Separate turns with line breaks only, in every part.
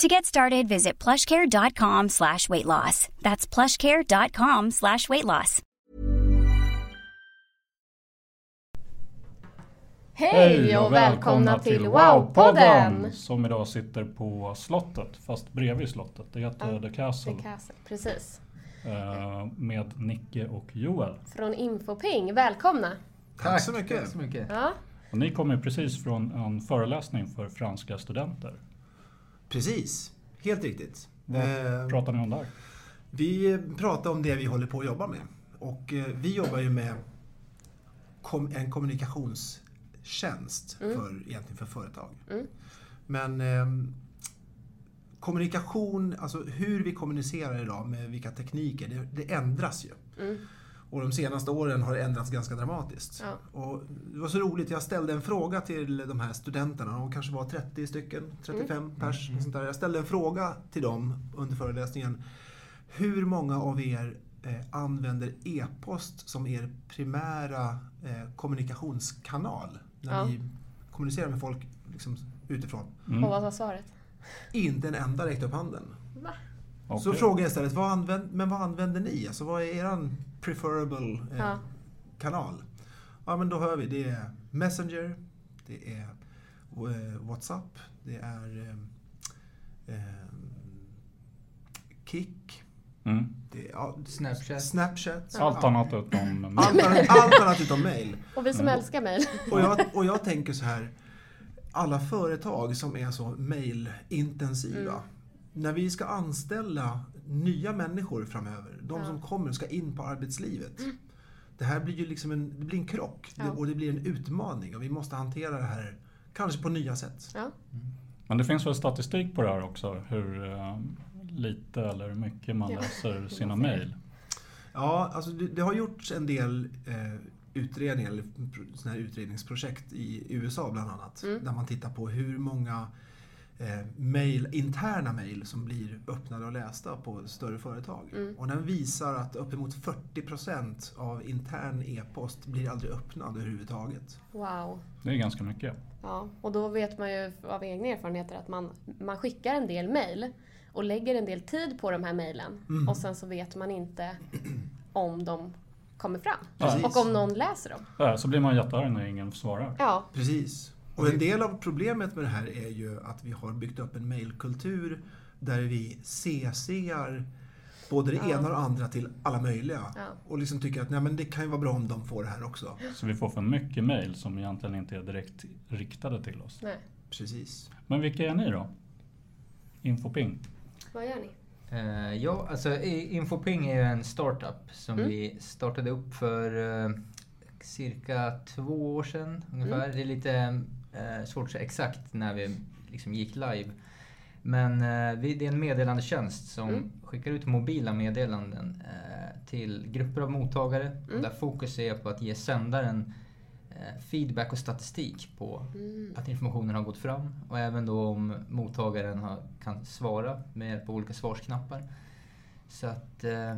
To get started, visit plushcare.com slash weight loss. That's plushcare.com slash weight loss.
Hej och välkomna till Wow-podden!
Som idag sitter på slottet, fast bredvid slottet. Det heter
Ja,
The Castle.
The Castle, precis.
eh, med Nicke och Joel.
Från Infoping, välkomna!
Tack så mycket.
Tack så mycket.
Ja,
Och ni kommer precis från en föreläsning för franska studenter.
Precis, helt riktigt.
Vad
Eh,
pratar ni om där?
vi pratar om det vi håller på att jobba med. Och eh, vi jobbar ju med kom, en kommunikationstjänst för, egentligen för företag. Men eh, kommunikation, alltså hur vi kommunicerar idag med vilka tekniker, det, det ändras ju. Och de senaste åren har det ändrats ganska dramatiskt.
Ja.
Och det var så roligt, jag ställde en fråga till de här studenterna, de kanske var 30 stycken, 35 pers. och Sånt där. Jag ställde en fråga till dem under föreläsningen. Hur många av er eh, använder e-post som er primära eh, kommunikationskanal när
Ja.
ni kommunicerar med folk liksom, utifrån?
Mm.
och vad var svaret?
Inte en enda räckte upp handen. Så
Okej.
frågade jag istället, vad använd, men vad använder ni? Alltså, vad är er preferable eh,
Ja.
kanal? Ja, men då hör vi, det är Messenger, det är eh, WhatsApp, det är eh, eh, Kik,
Mm.
det är ja,
Snapchat.
Snapchat.
Allt
Ja.
annat utom
Allt annat, allt annat utom mail.
Och vi som älskar mejl.
Och jag, och jag tänker så här, alla företag som är så mailintensiva. När vi ska anställa nya människor framöver, de
Ja.
som kommer ska in på arbetslivet. Det här blir ju liksom en, det blir en krock
Ja.
och det blir en utmaning och vi måste hantera det här kanske på nya sätt.
Ja.
Men det finns väl statistik på det här också? Hur eh, lite eller mycket man
Ja.
läser sina mejl.
Ja, alltså det, det har gjorts en del eh, utredningar, eller såna här utredningsprojekt i USA bland annat.
Mm.
Där man tittar på hur många mail, interna mejl som blir öppnade och lästa på större företag.
Mm.
Och den visar att uppemot 40% av intern e-post blir aldrig öppnad överhuvudtaget.
Wow.
Det är ganska mycket.
Ja, och då vet man ju av egna erfarenheter att man, man skickar en del mejl och lägger en del tid på de här mejlen.
Mm.
Och sen så vet man inte om de kommer fram.
Precis.
Och om någon läser dem.
Ja, så blir man jättearg när ingen svarar.
Ja,
Precis. Och en del av problemet med det här är ju att vi har byggt upp en mailkultur där vi CCar både det
Ja.
ena och det andra till alla möjliga.
Ja.
Och liksom tycker att nej, men det kan ju vara bra om de får det här också.
Så vi får för mycket mejl som egentligen inte är direkt riktade till oss.
nej.
Precis.
Men vilka är ni då? Infoping?
Vad gör ni?
Eh, ja, alltså Infoping är en startup som
Mm.
vi startade upp för eh, cirka två år sedan ungefär.
Mm.
Det är lite eh, svårt att säga exakt när vi liksom gick live. Men eh, det är en meddelandetjänst som
Mm.
skickar ut mobila meddelanden eh, till grupper av mottagare.
Mm.
Där fokus är på att ge sändaren eh, feedback och statistik på
Mm.
att informationen har gått fram och även då om mottagaren har, kan svara med hjälp av olika svarsknappar. Så att eh,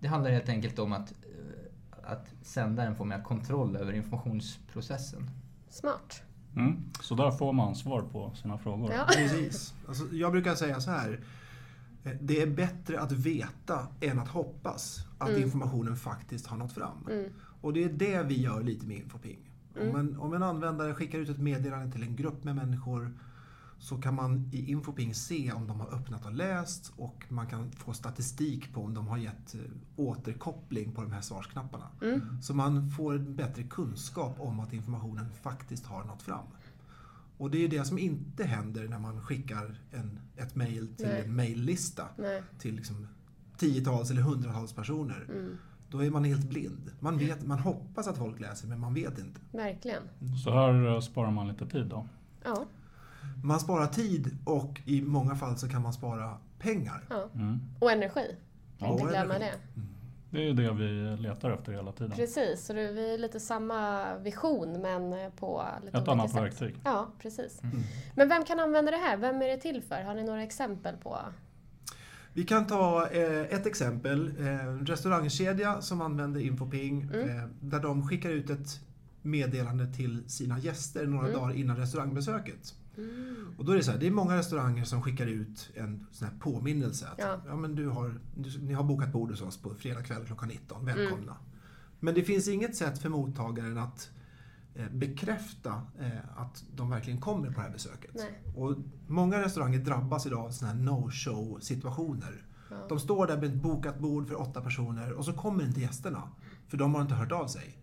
det handlar helt enkelt om att, eh, att sändaren får mer kontroll över informationsprocessen.
Smart.
Mm. Så där får man svar på sina frågor.
Ja.
Precis. Alltså, jag brukar säga så här. eh, Det är bättre att veta än att hoppas att
Mm.
informationen faktiskt har nått fram.
Mm.
Och det är det vi gör lite med Infoping.
Mm.
Om, en, om en användare skickar ut ett meddelande till en grupp med människor så kan man i Infoping se om de har öppnat och läst och man kan få statistik på om de har gett eh, återkoppling på de här svarsknapparna. Så man får en bättre kunskap om att informationen faktiskt har nått fram. Och det är det som inte händer när man skickar en, ett mejl till
Nej.
en mejllista till liksom tiotals eller hundratals personer. Då är man helt blind. Man, vet, man hoppas att folk läser men man vet inte.
Verkligen.
Så här eh, sparar man lite tid då.
Ja.
Man sparar tid och i många fall så kan man spara pengar.
ja.
Mm.
Och energi.
Ja,
Inte
och
glömma
energi.
det.
Det är ju det vi letar efter hela tiden.
Precis, så vi är lite samma vision men eh, på lite
Ett annat
sätt.
verktyg.
Ja, precis.
Mm.
Men vem kan använda det här? Vem är det till för? Har ni några exempel på?
Vi kan ta eh, ett exempel. Eh, en restaurangkedja som använder Infoping
Mm.
där de skickar ut ett meddelande till sina gäster några
Mm.
dagar innan restaurangbesöket. Och då är det så här, det är många restauranger som skickar ut en sån här påminnelse att
Ja.
ja. men du har, du, ni har bokat bord hos oss på fredag kväll klockan 19,
Mm.
välkomna. Men det finns inget sätt för mottagaren att eh, bekräfta eh, att de verkligen kommer på det här besöket.
Nej.
Och många restauranger drabbas idag av såna här no-show situationer.
Ja.
De står där med ett bokat bord för åtta personer och så kommer inte gästerna. För de har inte hört av sig.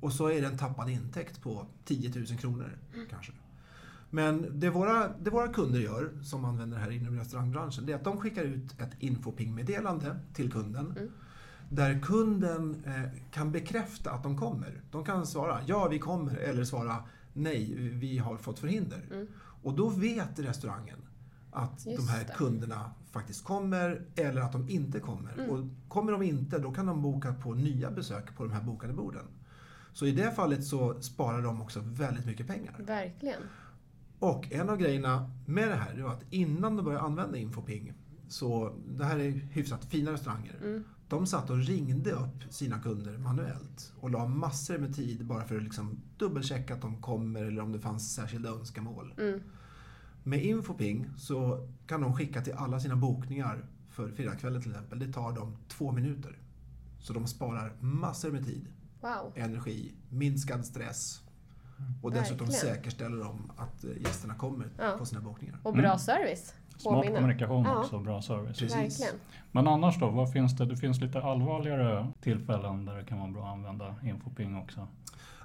Och så är det en tappad intäkt på 10 000 kronor kanske. Men det våra, det våra kunder gör, som använder det här inom restaurangbranschen, det är att de skickar ut ett infoping-meddelande till kunden. Där kunden eh, kan bekräfta att de kommer. De kan svara ja, vi kommer eller svara nej, vi har fått förhinder. Och då vet restaurangen att
Just
de här
det.
kunderna faktiskt kommer eller att de inte kommer. Och kommer de inte, då kan de boka på nya besök på de här bokade borden. Så i det fallet så sparar de också väldigt mycket pengar.
Verkligen.
Och en av grejerna med det här var att innan de började använda Infoping, så det här är hyfsat fina restauranger, de satt och ringde upp sina kunder manuellt och la massor med tid bara för att liksom dubbelchecka att de kommer eller om det fanns särskilda önskemål.
Mm.
Med Infoping så kan de skicka till alla sina bokningar för fredagskvällen till exempel. Det tar dem två minuter. Så de sparar massor med tid,
Wow.
energi, minskad stress och dessutom
Verkligen.
säkerställer de att eh, gästerna kommer
Ja.
på sina bokningar.
Och bra
Mm.
service.
Smart
Påminner.
kommunikation
Ja.
också, bra service.
Precis.
Verkligen.
Men annars då, vad finns det? Det finns lite allvarligare tillfällen där det kan vara bra att använda Infoping också.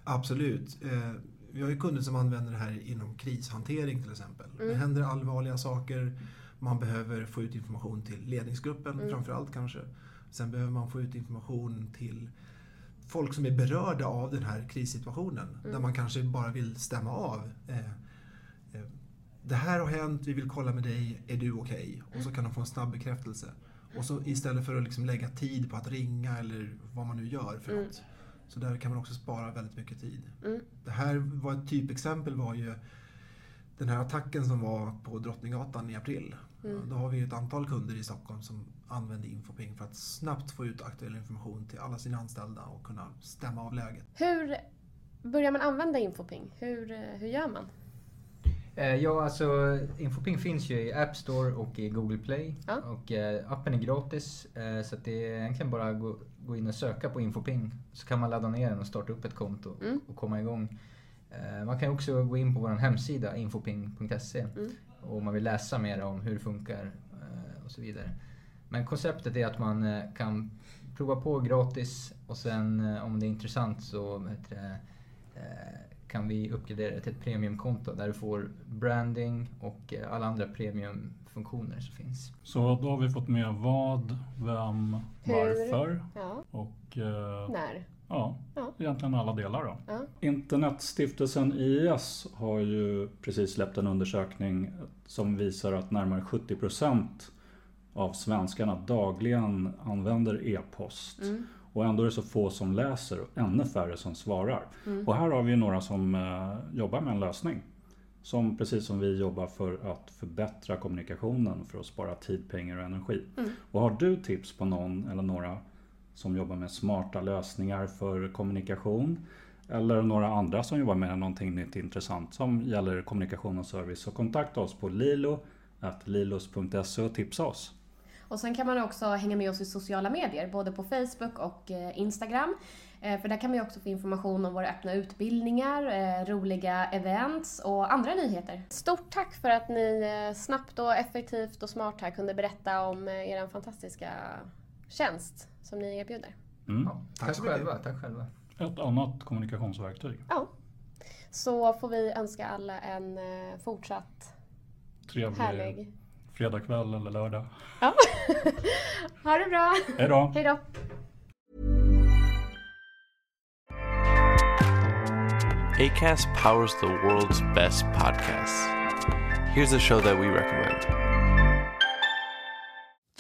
Absolut. Eh, Vi har ju kunder som använder det här inom krishantering till exempel.
Mm.
Det händer allvarliga saker. Man behöver få ut information till ledningsgruppen
Mm.
framförallt kanske. Sen behöver man få ut information till folk som är berörda av den här krissituationen.
Mm.
Där man kanske bara vill stämma av. Eh, eh, Det här har hänt, vi vill kolla med dig, är du okej? Och så kan de få en snabb bekräftelse. Och så istället för att liksom lägga tid på att ringa eller vad man nu gör för
Mm.
något. Så där kan man också spara väldigt mycket tid.
Mm.
Det här var ett typexempel var ju den här attacken som var på Drottninggatan i april.
Mm.
Då har vi ett antal kunder i Stockholm som använde Infoping för att snabbt få ut aktuell information till alla sina anställda och kunna stämma av läget.
Hur börjar man använda Infoping? Hur, hur gör man?
Eh, Ja, alltså Infoping finns ju i App Store och i Google Play.
Ja.
Och eh, appen är gratis. Eh, så att det är egentligen bara att gå, gå in och söka på Infoping. Så kan man ladda ner den och starta upp ett konto
Mm.
och komma igång. Eh, man kan också gå in på vår hemsida infoping.se
Mm.
Om man vill läsa mer om hur det funkar eh, och så vidare. Men konceptet är att man eh, kan prova på gratis och sen eh, om det är intressant så det, kan vi uppgradera det till ett premiumkonto där du får branding och alla andra premiumfunktioner som finns.
Så då har vi fått med vad, vem,
Hur?
varför
Ja,
och eh,
när?
Ja,
Ja.
egentligen alla delar då.
Ja.
Internetstiftelsen IIS har ju precis släppt en undersökning som visar att närmare 70% av svenskarna dagligen använder e-post.
Mm.
Och ändå är det så få som läser och ännu färre som svarar.
Mm.
Och här har vi några som eh, jobbar med en lösning. Som precis som vi jobbar för att förbättra kommunikationen för att spara tid, pengar och energi.
Mm.
Och har du tips på någon eller några som jobbar med smarta lösningar för kommunikation eller några andra som jobbar med någonting nytt intressant som gäller kommunikation och service så kontakta oss på lilo lilos.se och tipsa oss.
Och sen kan man också hänga med oss i sociala medier, både på Facebook och eh, Instagram. Eh, för där kan man ju också få information om våra öppna utbildningar, eh, roliga events och andra nyheter. Stort tack för att ni snabbt och effektivt och smart här kunde berätta om er fantastiska tjänst som ni erbjuder.
Mm. Ja, tack, tack själva, tack själva.
Ett annat kommunikationsverktyg.
Ja. Så får vi önska alla en fortsatt
Trevlig härlig fredagkväll eller lördag.
Ja. ha det bra.
Hej då.
Hej då.
ACAST powers the world's best podcasts. Here's a show that we recommend.